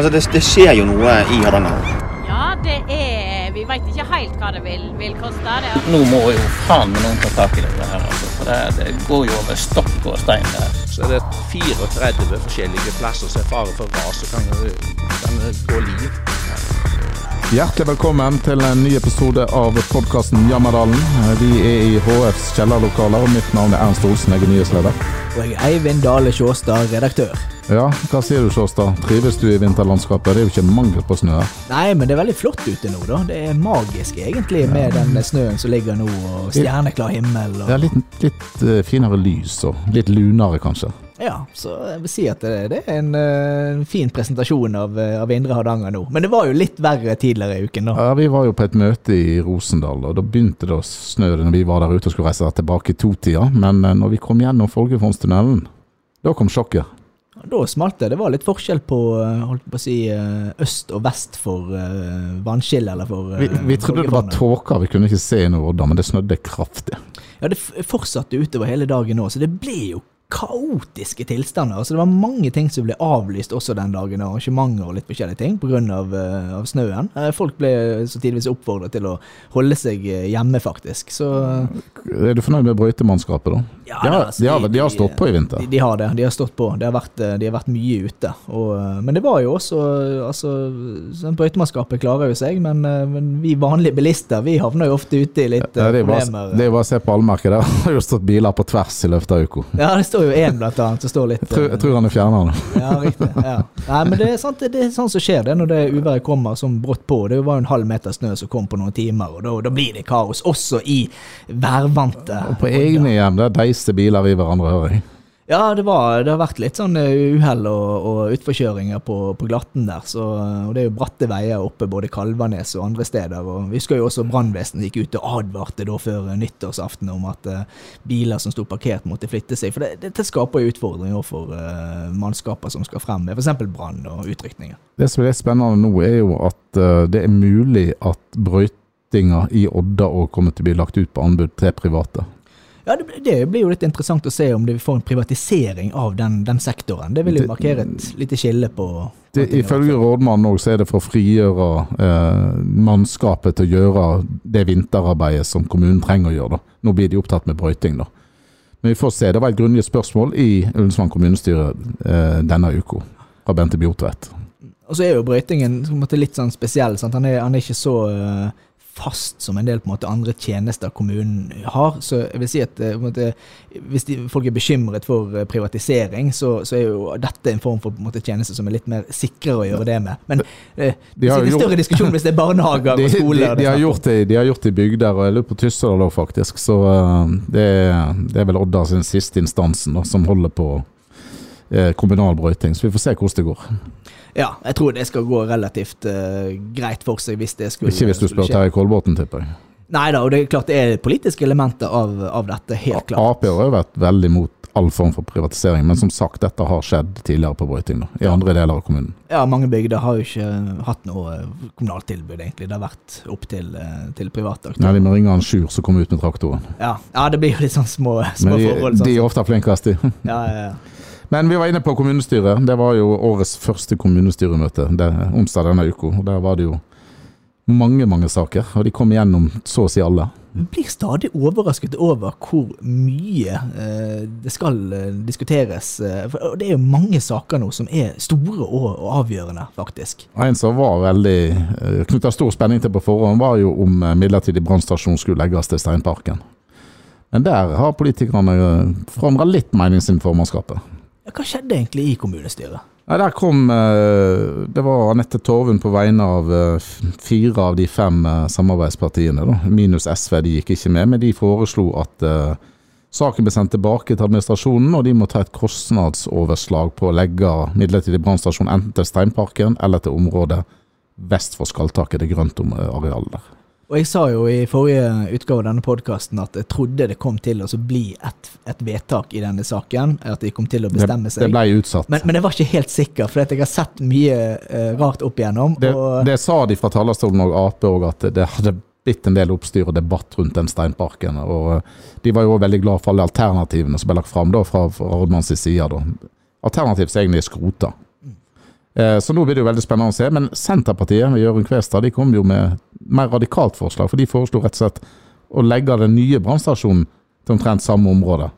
Altså, det, det skjer jo noe i Hardanger. Ja, det er Vi veit ikke helt hva det vil, vil koste. Det. Nå må jo faen meg noen ta tak i dette her, altså. For det, det går jo over stokk og stein der. Så er det 34 forskjellige plasser som er fare for ras og kan, kan gå liv. Hjertelig velkommen til en ny episode av podkasten Jammerdalen. Vi er i HFs kjellerlokaler, og mitt navn er Ernst Olsen, jeg er nyhetsleder. Og jeg er Eivind Dale Sjåstad, redaktør. Ja, hva sier du Sjåstad? Trives du i vinterlandskapet? Det er jo ikke mangel på snø her. Nei, men det er veldig flott ute nå, da. Det er magisk egentlig med den snøen som ligger nå, og stjerneklar himmel. Og... Er litt, litt eh, finere lys og litt lunere, kanskje. Ja, så jeg vil si at det, det er en en fin presentasjon av, eh, av Indre Hardanger nå. Men det var jo litt verre tidligere i uken, da. Ja, Vi var jo på et møte i Rosendal, og da begynte det å snø når vi var der ute og skulle reise tilbake i to-tida. Men uh, når vi kom gjennom Folgefondstunnelen, da kom sjokket. Da smalt det. Det var litt forskjell på, holdt på å si, øst og vest for uh, vannskille, eller for uh, vi, vi, trodde det var tåke, vi kunne ikke se noe da, men det snødde kraftig. Ja, det fortsatte utover hele dagen nå, så det ble jo kaotiske tilstander. Altså, det var mange ting som ble avlyst også den dagen, arrangementer og litt forskjellige ting pga. Av, uh, av snøen. Uh, folk ble så tidvis oppfordret til å holde seg eh, hjemme, faktisk. Så Er du fornøyd med brøytemannskapet, da? Ja, de, har, altså, de, har, de, har, stått på i vinter? De, har det. De har stått på. De har vært, de har vært mye ute. Og, men det var jo også altså, Brøytemannskapet klarer jo seg, men, men, vi vanlige bilister vi havner jo ofte ute i litt ja, det problemer. Det er bare å se på allmerket der. Har jo stått biler på tvers i løpet av uka. Ja, det står jo én, blant annet. som står litt jeg tror, jeg tror han er fjerna nå. ja, riktig. Ja. Nei, men det er, sant, det er sånn som skjer det når det uværet kommer som brått på. Det var jo en halv meter snø som kom på noen timer, og da, da blir det kaos. Også i værvante. Og på egne hjem, det der deiser biler i hverandre, hører jeg. Ja, det, var, det har vært litt sånn uhell og, og utforkjøringer på, på, glatten der. Så, og det er jo bratte veier oppe både Kalvanes og andre steder. og Vi husker jo også brannvesenet gikk ut og advarte da før nyttårsaften om at uh, biler som sto parkert, måtte flytte seg. For det, det skaper jo utfordringer for uh, mannskaper som skal frem med f.eks. brann og utrykninger. Det som er spennende nå, er jo at uh, det er mulig at brøytinga i Odda òg kommer til å bli lagt ut på anbud til private. Ja, det, det, blir jo litt interessant å se om vi får en privatisering av den, den sektoren. Det vil jo markere et lite skille på det, Ifølge rådmannen òg, så er det for å frigjøre eh, mannskapet til å gjøre det vinterarbeidet som kommunen trenger å gjøre. da. Nå blir de opptatt med brøyting, da. Men vi får se. Det var et grundig spørsmål i Ullensvang kommunestyre eh, denne uka fra Bente Bjortvedt. Og så er jo brøytingen litt sånn spesiell. Han er, han, er, ikke så uh, fast som en del på en måte andre tjenester kommunen har. Så jeg vil si at eh, måte, hvis de, folk er bekymret for eh, privatisering, så, så, er jo dette en form for en måte, tjeneste som er litt mer sikrere å gjøre det med. Men eh, det er en større diskusjon hvis det er barnehager de, og skoler. De, de, har gjort det, de har gjort det i bygder, og jeg lurer på Tyssedal òg, faktisk. Så det, det, er vel Odda sin siste instansen da, som holder på kommunal brøyting. Så vi får se hvordan det går. Ja, jeg tror det skal gå relativt uh, greit for seg hvis det skulle skje. Ikke hvis du spør Terje Kolbotn, tipper jeg. Nei da, og det er klart det er politiske elementer av, av dette, helt klart. Ap har jo vært veldig mot all form for privatisering, men som sagt, dette har skjedd tidligere på brøyting, i ja. andre deler av kommunen. Ja, mange bygder har jo ikke hatt noe kommunalt tilbud, egentlig. Det har vært opp til, eh, til private aktører. Nei, de må ringe en sjur som kommer ut med traktoren. Ja. ja, det blir jo litt sånn små, små men de, forhold. Sånn. De er ofte flinkest, de. ja, ja, ja. Men vi var inne på kommunestyret. Det var jo årets første kommunestyremøte det, onsdag denne uka. og Der var det jo mange, mange saker, og de kom igjennom så å si alle. Jeg blir stadig overrasket over hvor mye eh, det skal eh, diskuteres. Eh, for det er jo mange saker nå som er store og, og avgjørende, faktisk. En som var veldig eh, knytta stor spenning til på forhånd, var jo om eh, midlertidig brannstasjon skulle legges til Steinparken. Men der har politikerne forandra litt mening sin formannskapet. Hva skjedde egentlig i kommunestyret? Nei, der kom eh, Det var Anette Torvund på vegne av eh, fire av de fem eh, samarbeidspartiene, da. minus SV. De gikk ikke med, men de foreslo at saken ble sendt tilbake til administrasjonen, og de må ta et kostnadsoverslag på å legge midlertidig brannstasjon enten til Steinparken eller til området vest for Skalltaket, det grøntområdet der. Og jeg sa jo i forrige utgave av denne podkasten at jeg trodde det kom til å bli et, et, vedtak i denne saken. At de kom til å bestemme seg. Det, det ble utsatt. Men, men, jeg var ikke helt sikker, for jeg har sett mye uh, rart opp igjennom. Det, det, sa de fra talerstolen og Ap òg, at det hadde blitt en del oppstyr og debatt rundt den steinparken. Og eh, de var jo veldig glad for alle alternativene som ble lagt fram da, fra, fra rådmannens side. Da. Alternativ som egentlig er skrota. Eh, Så nå blir det jo veldig spennende å se. Men Senterpartiet med Jørund Kvestad de kom jo med mer radikalt forslag. For de foreslo rett og slett å legge den nye brannstasjonen til omtrent samme område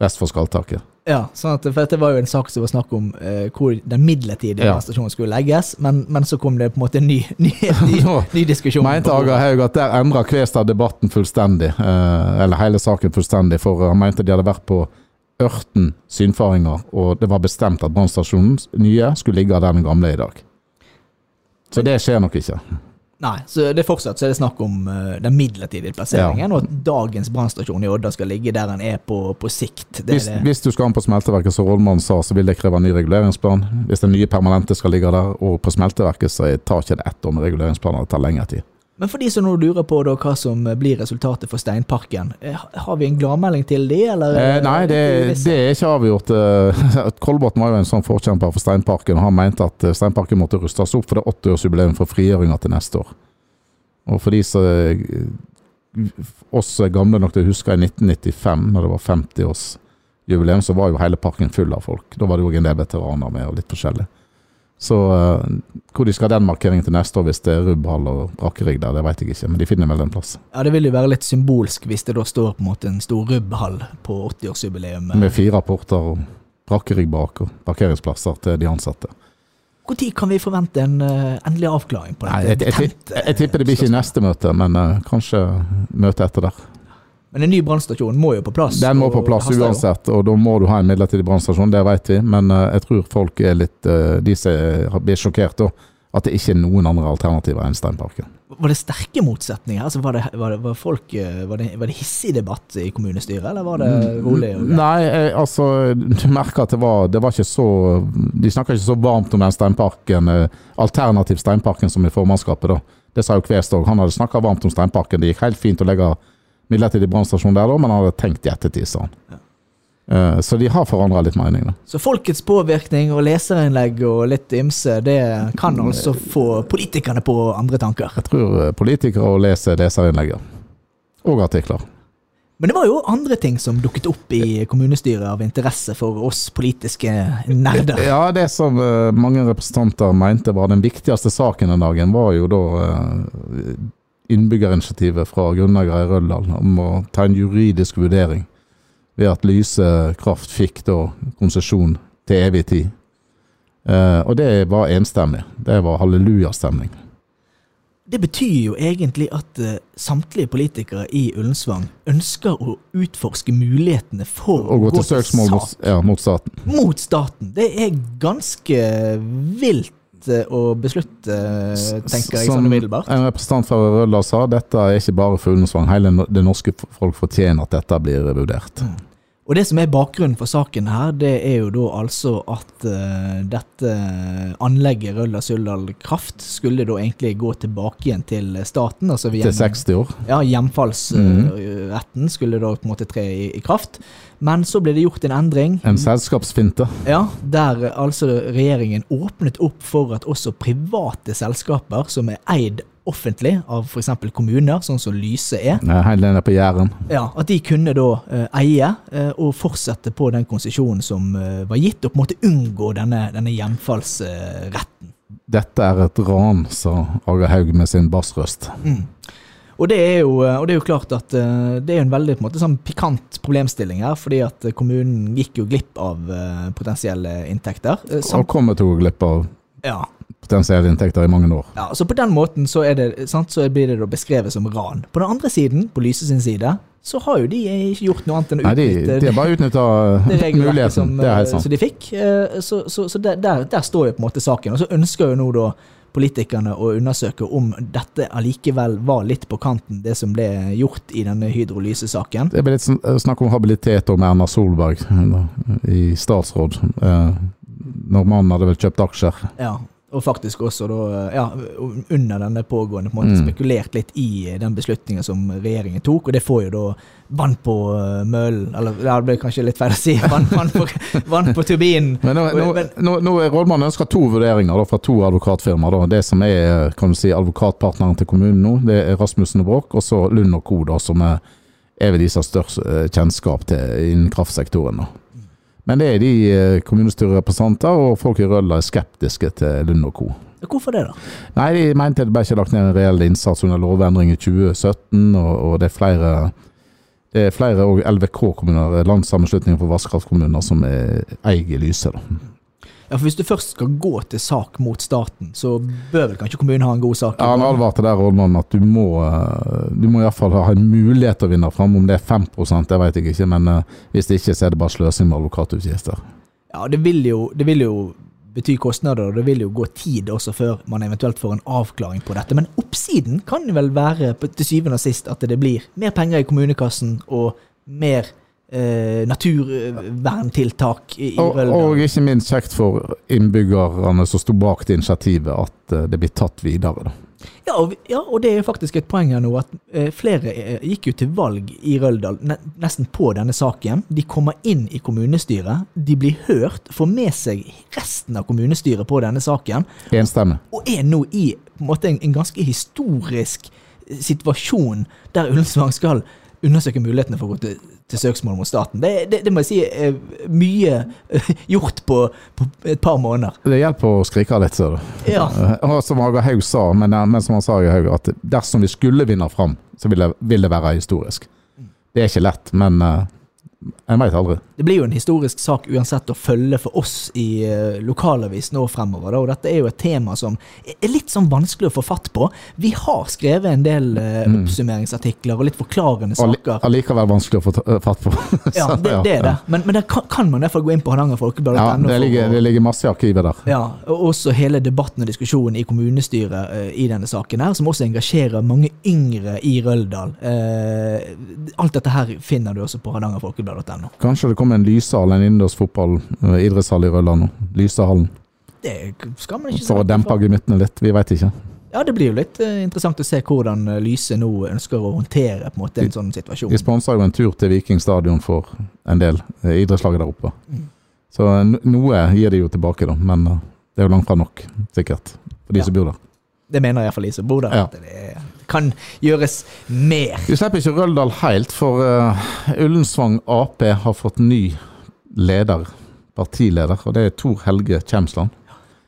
vest for Skalltaket. Ja, sånn at, for det var jo en sak som var snakk om eh, hvor den midlertidige Ja. stasjonen skulle legges, men, men så kom det på en måte en ny, ny, ny, ny diskusjon. Mente. Aga Haug at der endra Kvestad debatten fullstendig, eh, eller hele saken fullstendig, for han mente de hadde vært på ørten synfaringer, og det var bestemt at brannstasjonen nye skulle ligge der den gamle er i dag. Så det skjer nok ikke. Nei, så det fortsatt så er det snakk om uh, den midlertidige plasseringen, og at dagens brannstasjon i Odda skal ligge der den er på, på sikt. Hvis, er det. hvis du skal an på smelteverket, som Rollmannen sa, så vil det kreve en ny reguleringsplan. Hvis den nye permanente skal ligge der, og på smelteverket, så tar ikke det ett år med reguleringsplaner, det tar lengre tid. Men for de som nå lurer på da, hva som blir resultatet for Steinparken, eh, har vi en gladmelding til de, eller? Eh, nei, det, det er ikke avgjort. Eh, Kolbotn var jo en sånn forkjemper for Steinparken, og han mente at eh, Steinparken måtte rustes opp for det 80-årsjubileum for frigjøringa til neste år. Og for de som eh, oss er gamle nok til å huske i 1995, når det var 50-årsjubileum, så var jo hele parken full av folk. Da var det jo en del veteraner med, og litt forskjellig. Så uh, hvor de skal ha den markeringen til neste år, hvis det er rubbhall og brakkerigg der, det vet jeg ikke, men de finner vel en plass. Ja, det vil jo være litt symbolsk hvis det da står på en måte en stor rubbhall på 80-årsjubileum. Med fire porter og brakkerigg bak og parkeringsplasser til de ansatte. Når kan vi forvente en uh, endelig avklaring på Nei, dette? jeg, jeg, jeg, jeg tipper det blir ikke i neste møte, men uh, kanskje møtet etter der. Men en ny brannstasjon må jo på plass. Den må på plass uansett, og da må du ha en midlertidig brannstasjon, det vet vi. Men uh, jeg tror folk er litt uh, De som blir sjokkert da, at det ikke er noen andre alternativer enn Steinparken. Var det sterke motsetninger? Altså, var, det, var, det, var, folk, eh, var, det, var det hissig debatt i kommunestyret, eller var det rolig? Og? Nei, altså Du merker at det var, det var ikke så De snakka ikke så varmt om den Steinparken, alternativ Steinparken som i formannskapet, da. Det sa jo Kvest òg. Han hadde snakka varmt om Steinparken. Det gikk helt fint å legge midlertidig brannstasjon der, da, men han hadde tenkt i ettertid, sa han. Eh, Så de har forandra litt mening, da. Så folkets påvirkning og leserinnlegg og litt ymse, det kan altså få politikerne på andre tanker. Jeg tror eh, politikere å lese leserinnlegget. Og artikler. Men det var jo andre ting som dukket opp i kommunestyret av interesse for oss politiske nerder. Ja, det som eh, mange representanter mente var den viktigste saken den dagen, var jo da innbyggerinitiativet fra grunnleggere i Røldal om å ta en juridisk vurdering ved at Lyse Kraft fikk da konsesjon til evig tid. Eh, og det var enstemmig. Det var hallelujastemning. Det betyr jo egentlig at eh, samtlige politikere i Ullensvang ønsker å utforske mulighetene for Å gå til søksmål mot, ja, mot staten. mot staten. Det er ganske vilt eh, å beslutte, tenker jeg sånn umiddelbart. en representant fra Røldal sa, dette er ikke bare for Ullensvang. Hele det norske folk fortjener at dette blir vurdert. Og det som er bakgrunnen for saken her, det er jo da altså at uh, dette anlegget Røldal-Suldal Kraft skulle da egentlig gå tilbake igjen til staten. Altså Til 60 år. Ja, hjemfallsretten skulle da på en måte tre i, i kraft. Men så ble det gjort en endring. En selskapsfinte. Ja, Der eh, altså regjeringen åpnet opp for at også private selskaper som er eid offentlig av f.eks. kommuner, sånn som Lyse er, eh, Helt nede på Jæren. ja, at de kunne da eh, eie eh, og fortsette på den konsesjonen som eh, var gitt, og på en måte unngå denne, denne hjemfallsretten. Dette er et ran, sa Aga Haug med sin bassrøst. Og det er jo, og det er jo klart at eh, det er en veldig på en måte, sånn pikant problemstilling her, fordi at kommunen gikk jo glipp av eh, potensielle inntekter. Samt, Og kommer til å gå glipp av ja, potensielle inntekter i mange år. ja, så på den måten så, det, sant, så blir det beskrevet som ran. På den andre siden, på Lyse sin side, så har jo de ikke gjort noe annet enn å Nei, de, utnytte de bare utnytta muligheten. som, Det er helt eh, sant. som de fikk. Eh, Så, så, så der, der, står jo på en måte saken. Og så ønsker jo nå da politikerne å undersøke om dette allikevel var litt på kanten, det som ble gjort i denne hydrolysesaken. Det ble litt snakk om habilitet med Erna Solberg eh, i statsråd. eh, Når mannen hadde vel kjøpt aksjer. Ja, og faktisk også da, ja, under denne pågående på en måte Mm. spekulert litt i den beslutningen som regjeringen tok, og det får jo da vann på møllen eller det ble kanskje litt feil å si, vann, vann, på, vann på turbinen. Men nå, nå, nå, nå Rådmannen ønsker to vurderinger da, fra to advokatfirmaer. Det som er kan du si, advokatpartneren til kommunen nå, det er Rasmussen og Broch, og så Lund og Co., da, som er, er vel de som har størst eh, kjennskap til innen kraftsektoren. da. Men det er de eh, kommunestyrerepresentanter, og folk i Røldal er skeptiske til Lund og co. Hvorfor det, da? Nei, de mente det ble ikke lagt ned en reell innsats under lovendring i 2017, og, og det er flere det er flere LVK-kommuner, Landssammenslutningen for vasskraftkommuner, som er, eier Lyse. da. Ja, for Hvis du først skal gå til sak mot staten, så bør vel kanskje kommunen ha en god sak? Ja, Han advarte der, rådmannen at du må, eh, du må iallfall ha en mulighet til å vinne fram. Om det er 5% det vet jeg ikke, men eh, hvis det ikke, så er det bare sløsing med advokatutgifter. Ja, det vil, jo, det vil jo bety kostnader, og det vil jo gå tid også før man eventuelt får en avklaring på dette. Men oppsiden kan vel være til syvende og sist at det blir mer penger i kommunekassen og mer eh, naturverntiltak i, i Og, og ikke minst kjekt for innbyggerne som sto bak det initiativet, at eh, det blir tatt videre. da. Ja, og, ja, og det er faktisk et poeng her nå at eh, flere eh, gikk jo til valg i Røldal ne, nesten på denne saken. De kommer inn i kommunestyret, de blir hørt, får med seg resten av kommunestyret på denne saken. Enstemmig. og er nå i på en, måte, en, en ganske historisk eh, situasjon der Ullensvang skal undersøke mulighetene for å gå til, til søksmål mot staten. Det, det, det må jeg si er mye eh, gjort på, på et par måneder. Det hjelper å skrike litt, ser du. Ja. Eh, Og som Aga Haug sa, men, eh, men som han sa Haug, at dersom vi skulle vinne fram, så vil det, vil det være historisk. Det er ikke lett, men jeg veit aldri. Det blir jo en historisk sak uansett å følge for oss i uh, lokalavis nå fremover. Da. Og dette er jo et tema som er litt sånn vanskelig å få fatt på. Vi har skrevet en del eh, Mm. oppsummeringsartikler og litt forklarende saker. Allikevel vanskelig å få eh, fatt på. Ja, det, det er det. Men, men der kan, kan man fall gå inn på Ja, det, ligger, det ligger masse i arkivet der. Ja, og også hele debatten og diskusjonen i kommunestyret eh, i denne saken her, som også engasjerer mange yngre i Røldal. Eh, alt dette her finner du også på hardangerfolkeblad.no. Kanskje det kommer en lysehall, en innendørs fotball, eh, idrettshall i Rødland nå. Lysehallen. Det skal man ikke For å dempe gemyttene litt, vi veit ikke. Ja, det blir jo litt eh, interessant å se hvordan eh, Lyse nå ønsker å håndtere på en måte en sånn situasjon. De sponser jo en tur til Viking stadion for en del idrettslag der oppe. Mm. Så noe gir de jo tilbake, da. Men det er jo langt fra nok, sikkert. For de Ja. som bor der. Det mener iallfall de som bor der. Ja. At det kan gjøres mer. Vi slipper ikke Røldal helt, for uh, Ullensvang Ap har fått ny leder, partileder, og det er Tor Helge Kjemsland.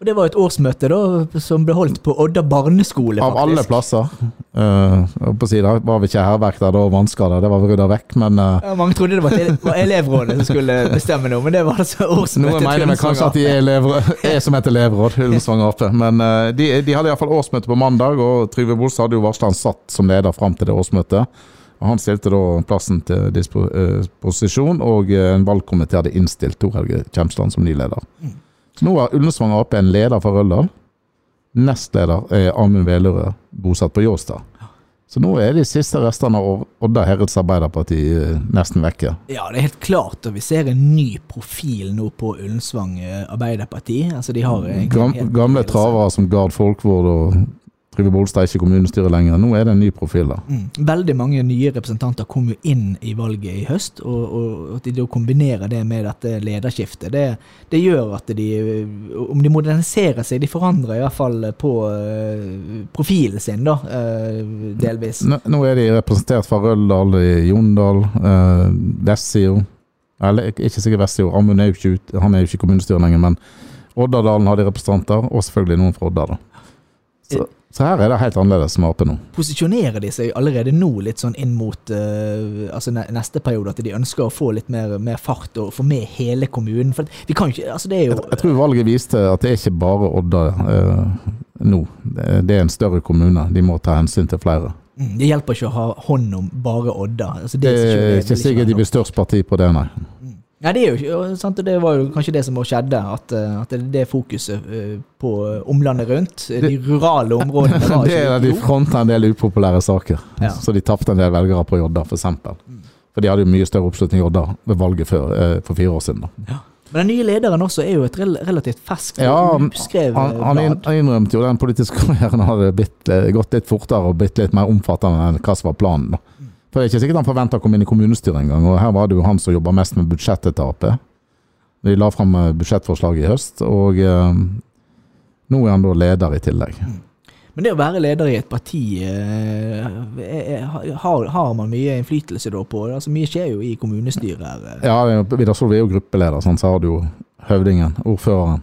Og Det var et årsmøte da, som ble holdt på Odda barneskole. Av faktisk. alle plasser. Uh, på siden var vi ikke hærverk der, det var vannskader, det var rydda vekk, men uh... Ja, mange trodde det var, ele- var elevrådet som skulle bestemme noe, men det var altså årsmøtet Noen mener vi kanskje at de er, elevråd, er som et elevråd, Ullensvang Ap. Men uh, de, de hadde iallfall årsmøte på mandag, og Trygve Bolstad hadde jo varsla han satt som leder fram til det årsmøtet. Og Han stilte da plassen til disposisjon, og en valgkomité hadde innstilt Tor Helge Kjemsland som ny leder. Så nå er Ullensvang Ap en leder for Røldal. Nestleder er Amund Velure, bosatt på Jåstad. Så nå er de siste restene av Odda Herreds Arbeiderparti eh, nesten vekke. Ja, det er helt klart, og vi ser en ny profil nå på Ullensvang eh, Arbeiderparti. Altså, de har Gam, gamle travere som Gard Folkvord og Trygve Bolstad ikke kommunestyre lenger. Nå er det en ny profil der. Mm. Veldig mange nye representanter kom jo inn i valget i høst, og, og at de da kombinerer det med dette lederskiftet, det, det gjør at de Om de moderniserer seg, de forandrer i hvert fall på uh, profilen sin, da, uh, delvis. Nå, nå er de representert fra Røldal, i Jondal, uh, Vessio Eller ikke ikke sikkert Vessio, Amund er jo ikke han er jo ikke kommunestyret lenger, men Oddadalen har de representanter, og selvfølgelig noen fra Odda. da. Så, så her er det helt annerledes med Ap nå. Posisjonerer de seg allerede nå litt sånn inn mot uh, altså neste periode, at de ønsker å få litt mer, mer fart og få med hele kommunen? For vi kan jo ikke Altså, det er jo Jeg, jeg tror valget viste at det er ikke bare Odda uh, nå. Det, er en større kommune. De må ta hensyn til flere. Mm, Det hjelper ikke å ha hånd om bare Odda. Altså, Det det, er ikke sikkert de blir størst parti på det, nei. Nei, det er jo ikke sant, og Det var jo kanskje det som skjedde, at, eh, at det, det fokuset eh, på omlandet rundt, eh, de rurale områdene var Det er de fronta en del upopulære saker. Ja. Så de tapte en del velgere på Jodda, f.eks. For for de hadde jo mye større oppslutning i Jodda ved valget eh, for fire år siden. da. Men den nye lederen også er jo et relativt ferskt Ja, han, uskrevet han, han inn- blad. han innrømte jo den politiske karrieren hadde blitt, eh, gått litt fortere og blitt litt mer omfattende enn hva som var planen. da. For Det er ikke sikkert han forventa å komme inn i kommunestyret engang. Og her var det jo han som jobba mest med budsjettet til Ap. De la fram eh, budsjettforslaget i høst, og eh, nå er han da leder i tillegg. Men det å være leder i et parti, eh, har, har man mye innflytelse da på? Altså Mye skjer jo i kommunestyret. eh. Ja, Vidar Solveig er jo gruppeleder, sånn, så har du jo høvdingen, ordføreren.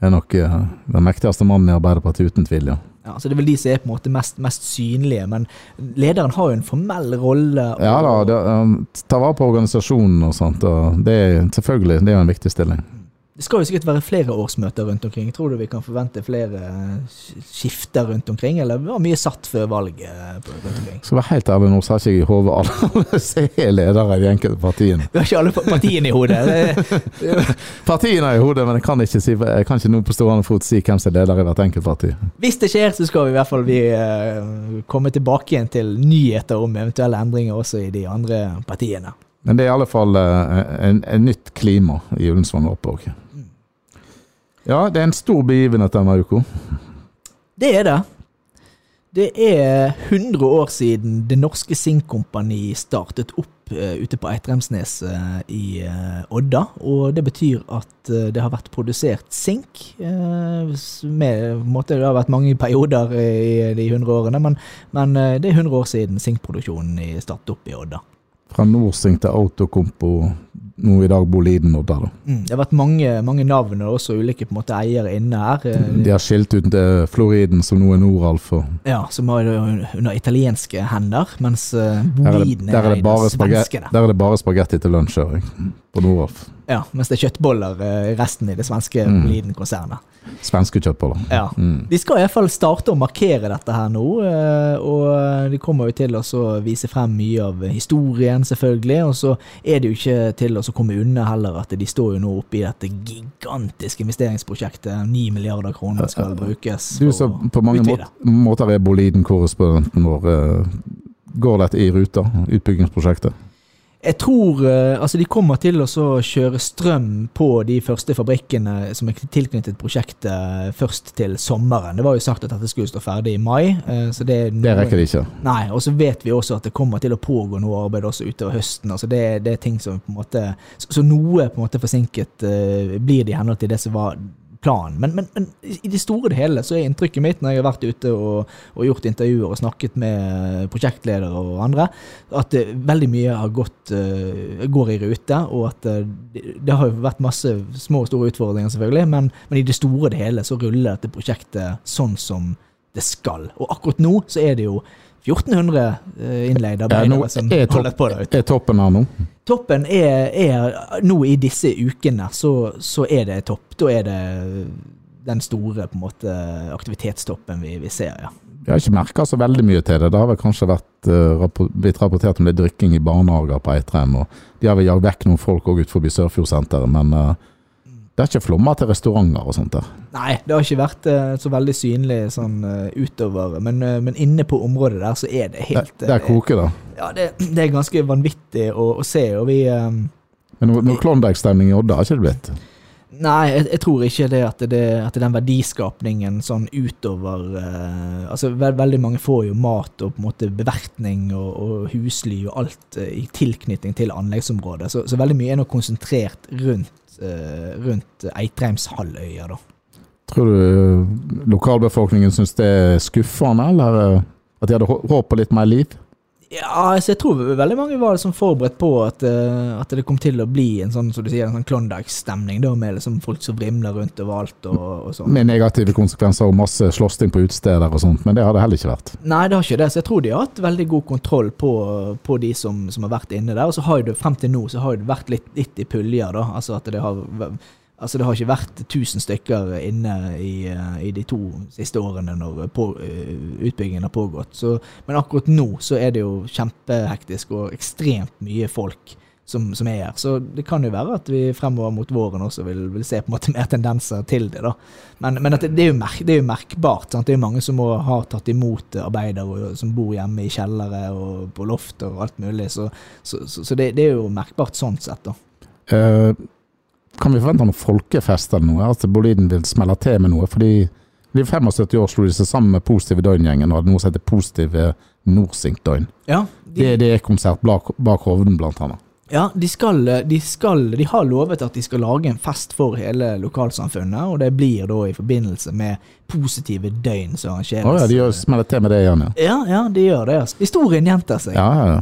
Er nok eh, den mektigste mannen i Arbeiderpartiet, uten tvil, ja. Ja, så Det er vel de som er på en måte mest, mest synlige, men lederen har jo en formell rolle. Ja da, det, um, ta vare på organisasjonen og sånt. Og det er selvfølgelig det er en viktig stilling. Det skal jo sikkert være flere årsmøter rundt omkring. Tror du vi kan forvente flere eh, skifter rundt omkring, eller var mye satt før valget eh, på- rundt omkring? Skal være helt ærlig nå, så har ikke jeg i hodet alle som er ledere i de enkelte partiene. Vi har ikke alle partiene i hodet. Partiene er i hodet, men jeg kan ikke, si, jeg kan ikke nå på stående fot si hvem som er leder i hvert enkelt parti. Hvis det skjer, så skal vi i hvert fall vi, eh, komme tilbake igjen til nyheter om eventuelle endringer også i de andre partiene. Men det er i alle fall eh, en, nytt klima i Ullensvang oppåk. Ja, det er en stor begivenhet denne uka. Det er det. Det er 100 år siden Det Norske Sinkkompani startet opp uh, ute på Eitremsnes uh, i uh, Odda. Og det betyr at det har vært produsert sink. med, det har vært mange perioder i de 100 årene, men, men det er 100 år siden sinkproduksjonen startet opp i Odda. Fra Norsing til Autokompo, nå i dag Boliden Odda. da. Mm, det har vært mange, mange navn og også ulike på en måte, eiere inne her. eh, De har skilt ut til Floriden, som nå er Noralf. og Ja, som er under italienske hender, mens er det, Boliden er er det svenskene. der er det bare spagetti til lunsj. På Noroff. Ja, mens det er kjøttboller eh, i resten i det svenske Mm. Boliden-konsernet. Svenske kjøttboller. Ja. Mm. De skal iallfall starte å markere dette her nå, eh, og de kommer jo til å vise frem mye av historien, selvfølgelig. Og så er det jo ikke til å komme unna heller at de står jo nå oppe i dette gigantiske investeringsprosjektet. 9 milliarder kroner skal brukes. Du som på mange måter, måter er Boliden-korrespondenten vår. eh, Går dette i ruta, utbyggingsprosjektet? Jeg tror eh, altså de kommer til å kjøre strøm på de første fabrikkene som er tilknyttet prosjektet først til sommeren. Det var jo sagt at dette skulle stå ferdig i mai. eh, Så det, Det rekker de ikke. Nei, og så vet vi også at det kommer til å pågå noe arbeid også utover høsten. altså Det, det er ting som på en måte Så, så noe på en måte forsinket eh, blir det i henhold til det som var planen. Men, men, men i det store og hele så er inntrykket mitt når jeg har vært ute og, og gjort intervjuer og snakket med prosjektledere og andre, at veldig mye har gått, eh, går i rute, og at eh, det har jo vært masse små og store utfordringer, selvfølgelig, men, men i det store og det hele så ruller dette prosjektet sånn som det skal. Og akkurat nå så er det jo 1400 eh, innleide Ja, nå som holder på der ute. er toppen her nå. Toppen er, er nå i disse ukene, så, så er det topp. Da er det den store på en måte aktivitetstoppen vi, vi ser, ja. Vi har ikke merka så veldig mye til det. Det har vel kanskje vært, uh, blitt rapportert om det er drikking i barnehager på Eitrheim. og De har vel jagd vekk noen folk òg utenfor Sørfjordsenteret, men eh, det har ikke flomma til restauranter og sånt der. Nei, det har ikke vært eh, så veldig synlig sånn eh, utover, men, eh, men inne på området der så er det helt helt det er koker da? Ja, det, det er ganske vanvittig å, å se, og vi eh, Men noe, noe Klondyke-stemning i Odda har ikke det blitt. Nei, jeg, jeg tror ikke det at, det at den verdiskapningen sånn utover eh, Altså, ve veldig mange får jo mat og på en måte bevertning og, og husly og alt eh, i tilknytning til anleggsområdet, så, så veldig mye er nå konsentrert rundt, uh, rundt Eitrheimshalvøya, da. Tror du eh, lokalbefolkningen syns det er skuffende, eller eh, at de hadde håpet håp på litt mer liv? Ja, altså jeg tror veldig mange var liksom forberedt på at, eh, at det kom til å bli en sånn som du sier, en sånn Klondyke-stemning, med liksom folk som vrimler rundt overalt og, og sånn. Med negative konsekvenser og masse slåssing på utesteder og sånt, men det har det heller ikke vært. Nei, det har ikke det. Så jeg tror de har hatt veldig god kontroll på, på de som, som har vært inne der. Og så har jo det frem til nå så har det vært litt, litt i puljer, da. Altså at det har Altså det har ikke vært 1000 stykker inne i, eh, i de to siste årene når på, eh, utbyggingen har pågått. Så, men akkurat nå så er det jo kjempehektisk og ekstremt mye folk som, som er her. Så det kan jo være at vi fremover mot våren også vil, vil se på en måte mer tendenser til det. da. Men, men det, det, er merk, det er jo merkbart. Sant? Det er jo mange som må, har tatt imot arbeidere som bor hjemme i kjellere og på lofter og alt mulig. Så, så, så, det, det er jo merkbart sånn sett, da. Eh, kan vi forvente noen folkefest eller noe? At Boliden vil smelle til med noe? Fordi de 75 år slo de seg sammen med Positive Døgn-gjengen og hadde noe som heter Positive Norsink-døgn. Ja, de, Det er konsert bak, bak Hovden, blant annet. Ja, de skal, de skal De har lovet at de skal lage en fest for hele lokalsamfunnet, og det blir da i forbindelse med positive døgn som arrangeres. Å ja, de gjør- smeller til med det igjen, ja. Ja, ja, de gjør det. altså. Historien gjentar seg. Ja, ja, ja.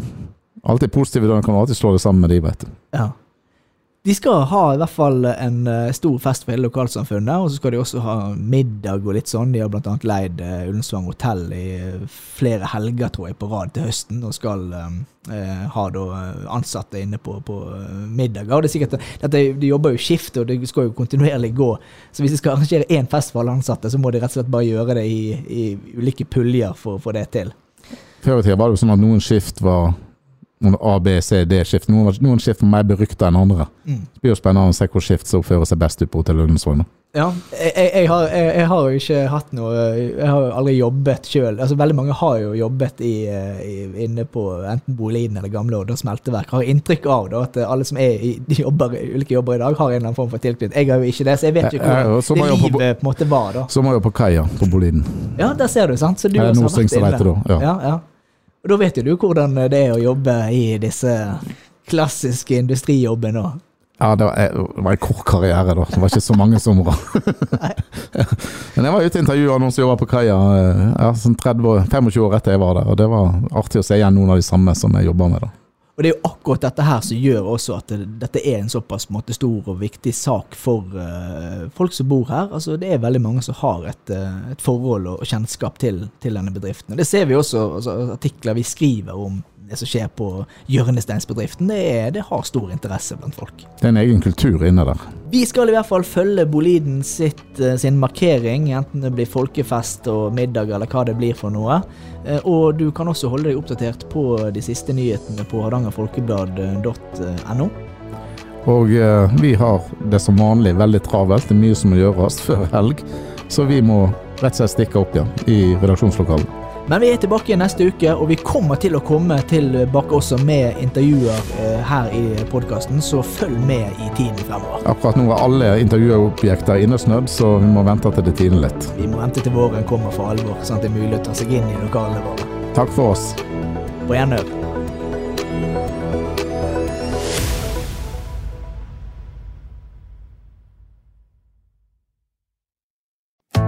Alltid positive, døgn kan alltid slå det sammen med de, vet du. Ja. De skal ha i hvert fall en eh, stor fest for hele lokalsamfunnet, og så skal de også ha middag og litt sånn. De har blant annet leid uh, Ullensvang hotell i eh, flere helger, tror jeg, på rad til høsten, og skal eh, eh, ha da eh, ansatte inne på, på eh, middager. Det er sikkert, dette, de jobber jo skift, og det skal jo kontinuerlig gå. Så hvis de skal arrangere én fest for alle ansatte, så må de rett og slett bare gjøre det i, i ulike puljer for å få det til. Før i tida var det jo sånn at noen skift var noen A, B, C, D-skift. Noen, noen skift var mer berykta enn andre. Mm. Det blir jo spennende å se hvor skift som oppfører seg best ute på Hotell Ullensvang. nå. Ja, jeg, jeg, har, jeg, jeg har jo ikke hatt noe Jeg har jo aldri jobbet sjøl. Altså, veldig mange har jo jobbet i, i, inne på enten Boliden eller Gamle Odda smelteverk. Har inntrykk av da, at alle som er i jobber, ulike jobber i dag, har en eller annen form for tilknytning. Jeg har jo ikke det, så jeg vet ja, hvordan det livet på- på en måte var da. Så må jeg jo på kaia på Boliden. Ja, der ser du, sant? Så du Ja, også har vært inne. det, ja. Ja, ja. Og da vet jo du hvordan det er å jobbe i disse klassiske industrijobbene. òg. Ja, det var, det var en kort karriere, da. Det var ikke så mange somre. Men jeg var ute og intervjua noen som jobba på kaia eh, ja, sånn 30 25 år etter jeg var der, og det var artig å se igjen noen av de samme som jeg jobba med. da. Og det er jo akkurat dette her som gjør også at det, dette er en såpass måte, stor og viktig sak for uh, folk som bor her. Altså, det er veldig mange som har et, uh, et forhold og kjennskap til, til denne bedriften. Og det ser vi også altså, artikler vi skriver om det som skjer på hjørnesteinsbedriften. Det, er, det har stor interesse blant folk. Det er en egen kultur inne der. Vi skal i hvert fall følge Boliden sitt, eh, sin markering, enten det blir folkefest og middag eller hva det blir for noe. Eh, Og du kan også holde deg oppdatert på de siste nyhetene på hardangerfolkeblad.no. Og eh, vi har det som vanlig veldig travelt. Det er mye som må gjøres før helg, så vi må rett og slett stikke opp igjen i redaksjonslokalet. Men vi er tilbake igjen neste uke, og vi kommer til å komme tilbake også med intervjuer eh, her i podkasten, så følg med i tiden fremover. Akkurat nå er alle intervjuobjekter innesnødd, så vi må vente til det tiner litt. Vi må vente til våren kommer for alvor, sånn at det er mulig å ta seg inn i lokalene våre. Takk for oss. På gjenhør.